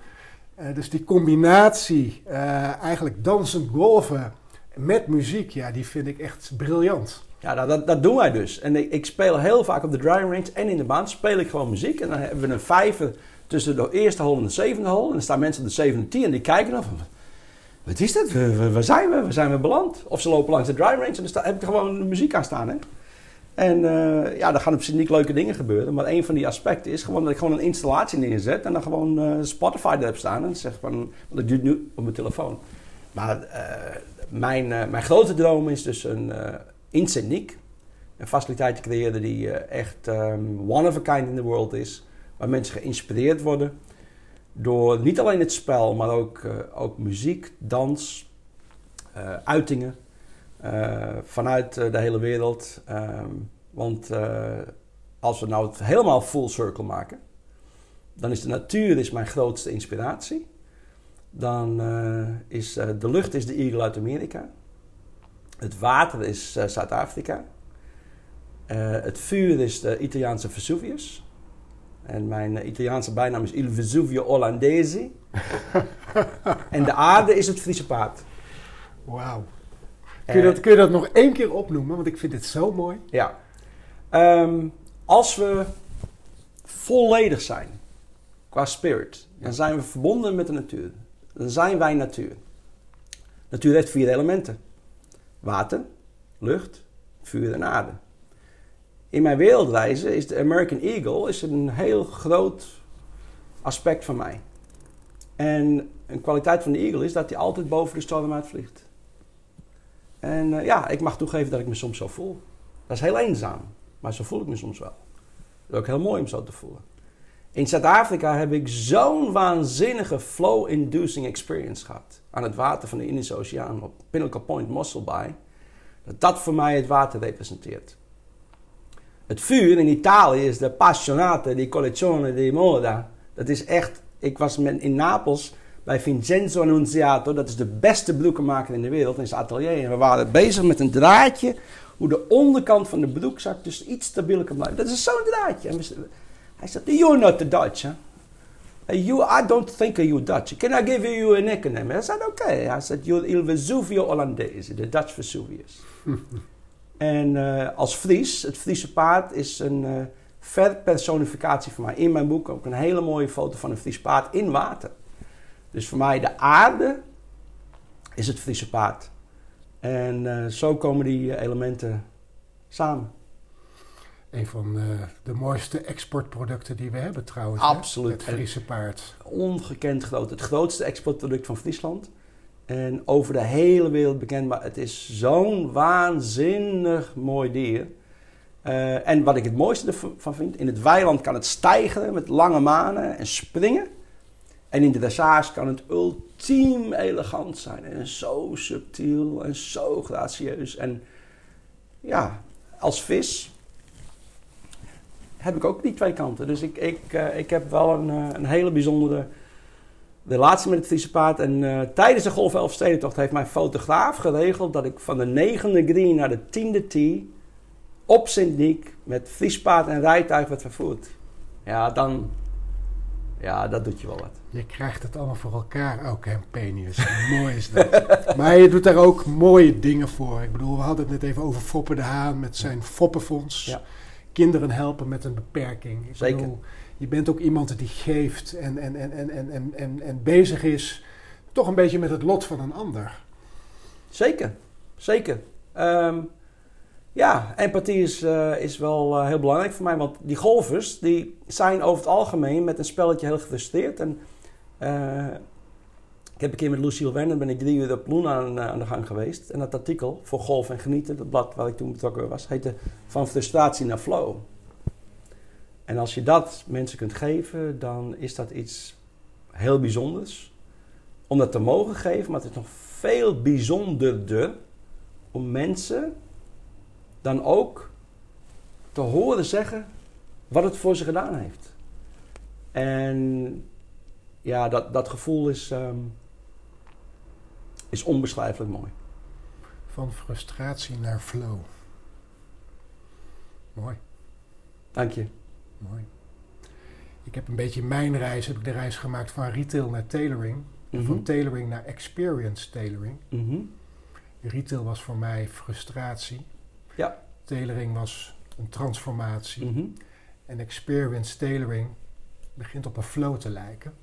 Eh, dus die combinatie, eh, eigenlijk dansen, golven met muziek, ja, die vind ik echt briljant. Ja, nou, dat, dat doen wij dus. En ik, ik speel heel vaak op de driving range en in de baan speel ik gewoon muziek. En dan hebben we een vijver tussen de eerste hole en de zevende hole. En dan staan mensen op de zevende tee en die kijken dan van... Wat is dat? Waar- zijn we? Waar zijn we beland? Of ze lopen langs de driving range en dan heb ik gewoon muziek aan staan. Hè? En eh, ja, er gaan op zich niet leuke dingen gebeuren. Maar een van die aspecten is gewoon dat ik gewoon een installatie neerzet. En dan gewoon eh, Spotify er heb staan. En zeg van, want ik doe nu op mijn telefoon. Maar eh, mijn, mijn grote droom is dus een Sydney een faciliteit te creëren die echt ehm, one of a kind in the world is. Waar mensen geïnspireerd worden door niet alleen het spel, maar ook, eh, ook muziek, dans, eh, uitingen eh, vanuit de hele wereld. Ehm, want als we nou het helemaal full circle maken, dan is de natuur is mijn grootste inspiratie. Dan is de lucht is de eagle uit Amerika. Het water is Zuid-Afrika. Het vuur is de Italiaanse Vesuvius. En mijn Italiaanse bijnaam is Il Vesuvio Olandese. en de aarde is het Friese paard. Wauw. Kun, je dat, kun je dat nog één keer opnoemen? Want ik vind het zo mooi. Ja. Ehm, als we volledig zijn qua spirit, dan zijn we verbonden met de natuur. Dan zijn wij natuur. Natuur heeft vier elementen: water, lucht, vuur en aarde. In mijn wereldreizen is de American Eagle is een heel groot aspect van mij. En een kwaliteit van de Eagle is dat hij altijd boven de storm uitvliegt. En eh, ja, ik mag toegeven dat ik me soms zo voel. Dat is heel eenzaam, maar zo voel ik me soms wel. Dat is ook heel mooi om zo te voelen. In Zuid-Afrika heb ik zo'n waanzinnige flow-inducing experience gehad. Aan het water van de Indische Oceaan op Pinnacle Point, Mossel Bay. Dat dat voor mij het water representeert. Het vuur in Italië is de Passionate di Collezione di Moda. Dat is echt... Ik was met, in Napels bij Vincenzo Annunziato. Dat is de beste broekenmaker in de wereld in zijn atelier. En we waren bezig met een draadje. Hoe de onderkant van de broekzak dus iets stabieler kan blijven. Dat is zo'n draadje. En hij zei, you're not the Dutch? Uh, You, I don't think you're Dutch. Can I give you a nickname? I said, okay. I said, you're Il Vesuvio Olandese, de Dutch Vesuvius. en eh, als Fries, het Friese paard is een eh verpersonificatie van mij. In mijn boek ook een hele mooie foto van een Fries paard in water. Dus voor mij de aarde is het Friese paard. En eh, zo komen die elementen samen. Een van de mooiste exportproducten die we hebben trouwens. hè? Absoluut. Het Friese paard. ongekend groot. Het grootste exportproduct van Friesland. En over de hele wereld bekend. Maar het is zo'n waanzinnig mooi dier. Eh, en wat ik het mooiste ervan vind, in het weiland kan het stijgen met lange manen en springen. En in de dressage kan het ultiem elegant zijn. En zo subtiel en zo gracieus. En ja, als vis heb ik ook die twee kanten. Dus ik, ik, eh, ik heb wel een, eh, een hele bijzondere relatie met het Friese paard. En eh, tijdens de Golf Elfstedentocht heeft mijn fotograaf geregeld dat ik van de negende green naar de tiende tee op Sint-Niek met Fries paard en rijtuig werd vervoerd. Ja, dan... Ja, dat doet je wel wat. Je krijgt het allemaal voor elkaar ook, hè, Penius. Mooi is dat. maar je doet daar ook mooie dingen voor. Ik bedoel, we hadden het net even over Foppe de Haan met zijn Foppenfonds. Ja. Kinderen helpen met een beperking. Ik Zeker. Bedoel, je bent ook iemand die geeft en, en, en, en, en, en, en, en bezig is toch een beetje met het lot van een ander. Zeker, zeker. Ehm, ja, empathie is, eh, is wel eh, heel belangrijk voor mij. Want die golfers die zijn over het algemeen met een spelletje heel gefrustreerd. En, eh, ik heb een keer met Lucille Werner ben ik drie uur op Loen aan, aan de gang geweest. En dat artikel voor Golf en Genieten, dat blad waar ik toen betrokken was, heette Van frustratie naar flow. En als je dat mensen kunt geven, dan is dat iets heel bijzonders. Om dat te mogen geven, maar het is nog veel bijzonderder om mensen dan ook te horen zeggen wat het voor ze gedaan heeft. En ja, dat, dat gevoel is, ehm, is onbeschrijfelijk mooi. Van frustratie naar flow. Mooi, Dank je. Mooi. Ik heb een beetje mijn reis, heb ik de reis gemaakt van retail naar tailoring. En van Mhm. tailoring naar experience tailoring. Mhm. Retail was voor mij frustratie. Ja. Tailoring was een transformatie. Mhm. En experience tailoring begint op een flow te lijken.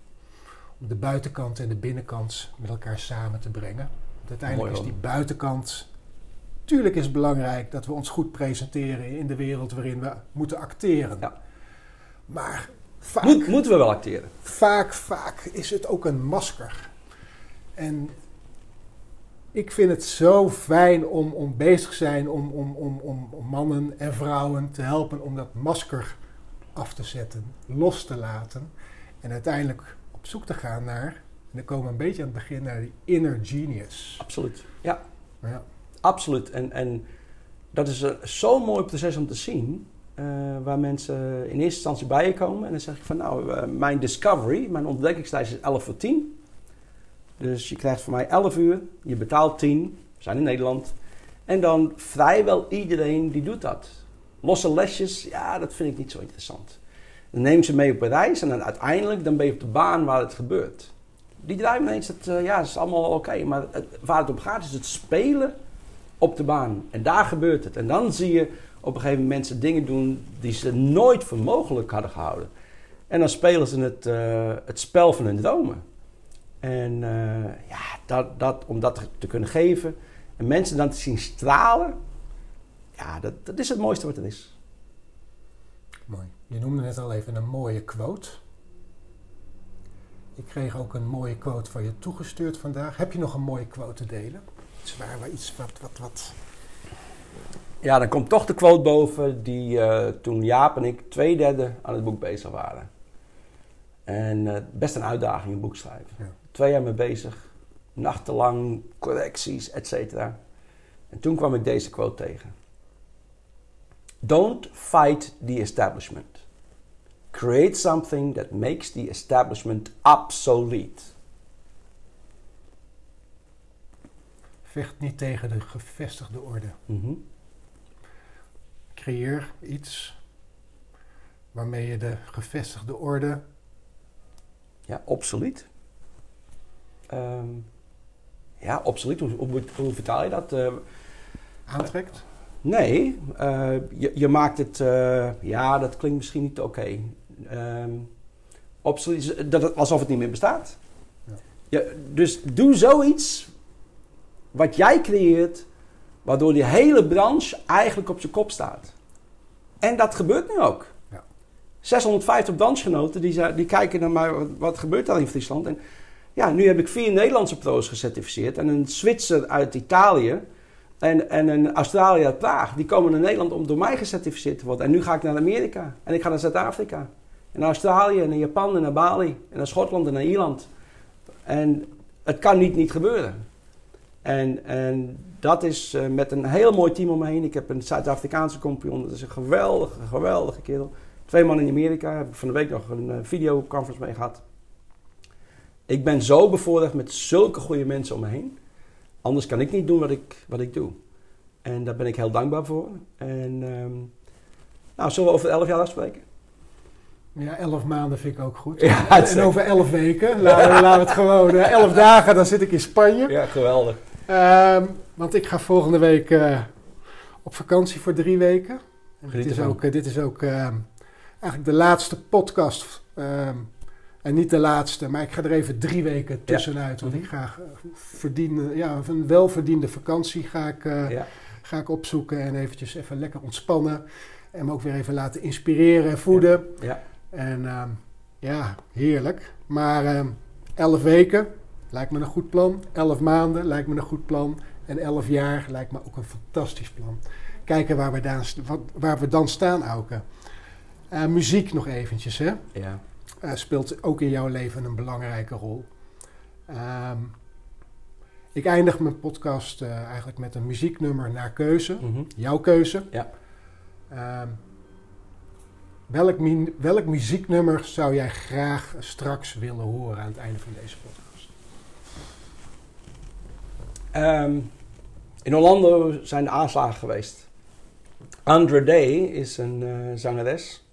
Om de buitenkant en de binnenkant met elkaar samen te brengen. Want uiteindelijk Mooi, is die buitenkant... Tuurlijk is het belangrijk dat we ons goed presenteren in de wereld waarin we moeten acteren. Ja. Maar vaak, Moet, moeten we wel acteren? vaak, vaak is het ook een masker. En ik vind het zo fijn om, om bezig te zijn om, om, om, om, mannen en vrouwen te helpen om dat masker af te zetten, los te laten. En uiteindelijk op zoek te gaan naar, en dan komen we een beetje aan het begin, naar die inner genius. Absoluut. Ja, Ja, absoluut. En, en dat is een zo'n mooi proces om te zien. Eh, waar mensen in eerste instantie bij je komen. En dan zeg ik van nou, eh, mijn discovery, mijn ontdekkingstijd is 11 voor 10. Dus je krijgt van mij 11 uur, je betaalt 10, we zijn in Nederland. En dan vrijwel iedereen die doet dat. Losse lesjes, ja, dat vind ik niet zo interessant. Dan neem ze mee op een reis en dan uiteindelijk dan ben je op de baan waar het gebeurt. Die draaien ineens, dat, eh, ja, is allemaal oké. maar het, waar het om gaat is het spelen op de baan. En daar gebeurt het. En dan zie je op een gegeven moment mensen dingen doen die ze nooit voor mogelijk hadden gehouden. En dan spelen ze het, eh, het spel van hun dromen. En eh, ja, dat, dat, om dat te kunnen geven en mensen dan te zien stralen, ja, dat, dat is het mooiste wat er is. mooi. Je noemde net al even een mooie quote. Ik kreeg ook een mooie quote van je toegestuurd vandaag. Heb je nog een mooie quote te delen? Iets waar we iets wat, wat, wat Ja, dan komt toch de quote boven die eh, toen Jaap en ik twee derde aan het boek bezig waren. En eh, best een uitdaging, een boek schrijven. Ja. Twee jaar mee bezig, nachtenlang, correcties, et cetera. En toen kwam ik deze quote tegen. Don't fight the establishment. Create something that makes the establishment obsolete. Vecht niet tegen de gevestigde orde. Mhm. Creëer iets waarmee je de gevestigde orde. Ja, obsolet. Ehm, ja, obsolet. Hoe, hoe, hoe vertaal je dat? Eh, aantrekt. nee, eh, je, je maakt het... eh, ja, dat klinkt misschien niet oké. Ehm obsolet dat alsof het niet meer bestaat. Ja. Ja, dus doe zoiets wat jij creëert... waardoor die hele branche eigenlijk op zijn kop staat. En dat gebeurt nu ook. Ja. 650 dansgenoten die, die kijken naar mij, wat, gebeurt daar in Friesland? En ja, nu heb ik vier Nederlandse pro's gecertificeerd en een Zwitser uit Italië en, en een Australiër uit Praag. Die komen naar Nederland om door mij gecertificeerd te worden. En nu ga ik naar Amerika en ik ga naar Zuid-Afrika. En naar Australië en naar Japan en naar Bali en naar Schotland en naar Ierland. En het kan niet niet gebeuren. En, en dat is eh, met een heel mooi team om me heen. Ik heb een Zuid-Afrikaanse kampioen. Dat is een geweldige, geweldige kerel. Twee man in Amerika. Heb ik van de week nog een eh, videoconference mee gehad. Ik ben zo bevoorrecht met zulke goede mensen om me heen. Anders kan ik niet doen wat ik, wat ik doe. En daar ben ik heel dankbaar voor. En ehm, nou, zullen we over elf jaar afspreken? Ja, elf maanden vind ik ook goed. Ja, en over elf weken, laten we, laten we het gewoon, eh, elf dagen, dan zit ik in Spanje. Ja, geweldig. Ehm, want ik ga volgende week eh, op vakantie voor drie weken. En dit, is ook, eh, dit is ook eigenlijk de laatste podcast. ehm, en niet de laatste, maar ik ga er even drie weken tussenuit. Want Mhm. ik ga eh, verdienen, ja, een welverdiende vakantie ga ik, eh, Ja. ga ik opzoeken. En eventjes even lekker ontspannen. En me ook weer even laten inspireren en voeden. Ja. En ehm, ja, heerlijk. Maar elf weken lijkt me een goed plan. Elf maanden lijkt me een goed plan. En elf jaar lijkt me ook een fantastisch plan. Kijken waar we waar we dan staan, Auke. Eh, muziek nog eventjes, hè. Ja. Eh, speelt ook in jouw leven een belangrijke rol. Ehm, ik eindig mijn podcast eh, eigenlijk met een muzieknummer naar keuze. Mhm. Jouw keuze. Ja. Ehm, welk, welk muzieknummer zou jij graag straks willen horen aan het einde van deze podcast? Ehm, in Orlando zijn de aanslagen geweest. Andra Day is een eh, zangeres.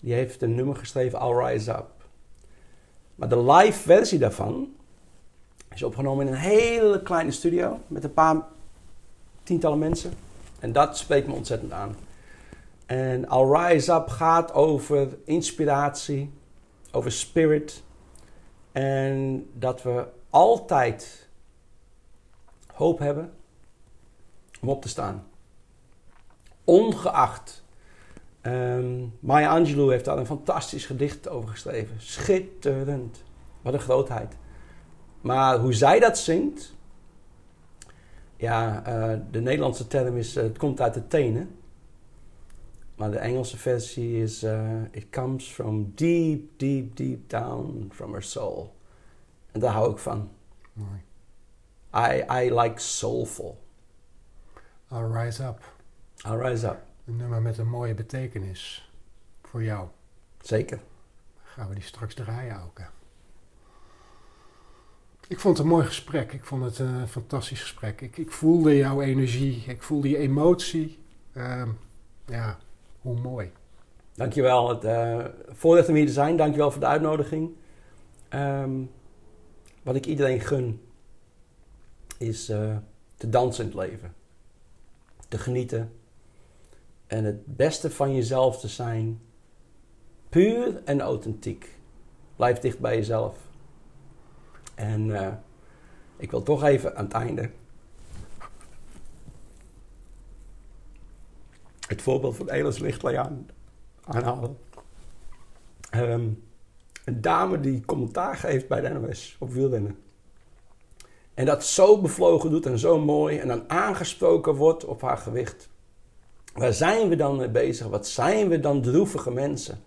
Die heeft een nummer geschreven, I'll Rise Up. Maar de live versie daarvan is opgenomen in een hele kleine studio met een paar tientallen mensen. En dat spreekt me ontzettend aan. En I'll Rise Up gaat over inspiratie, over spirit. En dat we altijd hoop hebben om op te staan. Ongeacht. ehm, Maya Angelou heeft daar een fantastisch gedicht over geschreven. Schitterend. Wat een grootheid. Maar hoe zij dat zingt. Ja, eh, de Nederlandse term is: eh, het komt uit de tenen. Maar de Engelse versie is: eh, It comes from deep, deep, deep down from her soul. En daar hou ik van. I, I like soulful. I'll Rise Up. I'll rise up. Een nummer met een mooie betekenis voor jou. Zeker. Gaan we die straks draaien, Auke. Ik vond het een mooi gesprek. Ik vond het een fantastisch gesprek. Ik, ik voelde jouw energie. Ik voelde je emotie. Ehm, ja, hoe mooi. Dankjewel. Het uh, voorrecht om hier te zijn. Dankjewel voor de uitnodiging. Ehm, wat ik iedereen gun is eh, te dansen in het leven. Te genieten. En het beste van jezelf te zijn. Puur en authentiek. Blijf dicht bij jezelf. En eh, ik wil toch even aan het einde het voorbeeld van Elis Lichtley aan, aanhalen. Ehm, een dame die commentaar geeft bij de NOS op wielrennen. En dat zo bevlogen doet en zo mooi. En dan aangesproken wordt op haar gewicht. Waar zijn we dan mee bezig? Wat zijn we dan droevige mensen?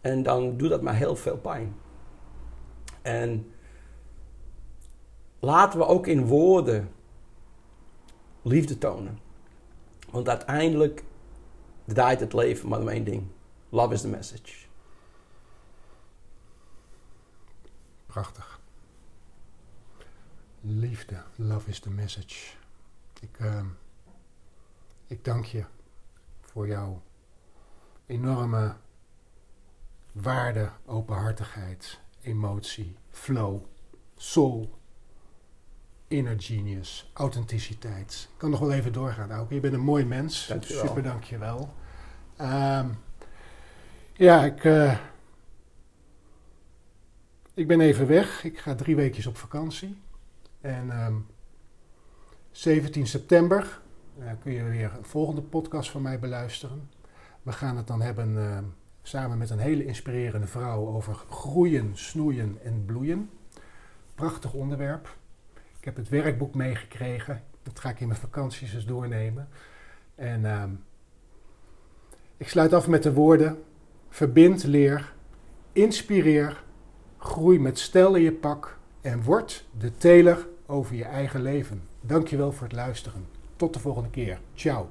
En dan doet dat maar heel veel pijn. En laten we ook in woorden liefde tonen. Want uiteindelijk draait het leven maar om één ding. Love is the message. Prachtig. Liefde, love is the message. Ik, uh, ik dank je voor jouw enorme waarde, openhartigheid, emotie, flow, soul, inner genius, authenticiteit. Ik kan nog wel even doorgaan, Auke. Je bent een mooi mens. Super, dank je wel. Um, ja, ik... Uh, ik ben even weg. Ik ga drie weekjes op vakantie. En um, 17 september uh, kun je weer een volgende podcast van mij beluisteren. We gaan het dan hebben uh, samen met een hele inspirerende vrouw over groeien, snoeien en bloeien. Prachtig onderwerp. Ik heb het werkboek meegekregen. Dat ga ik in mijn vakanties eens doornemen. En uh, ik sluit af met de woorden: verbind, leer, inspireer, groei met stijl in je pak en word de teler over je eigen leven. Dankjewel voor het luisteren. Tot de volgende keer. Ciao.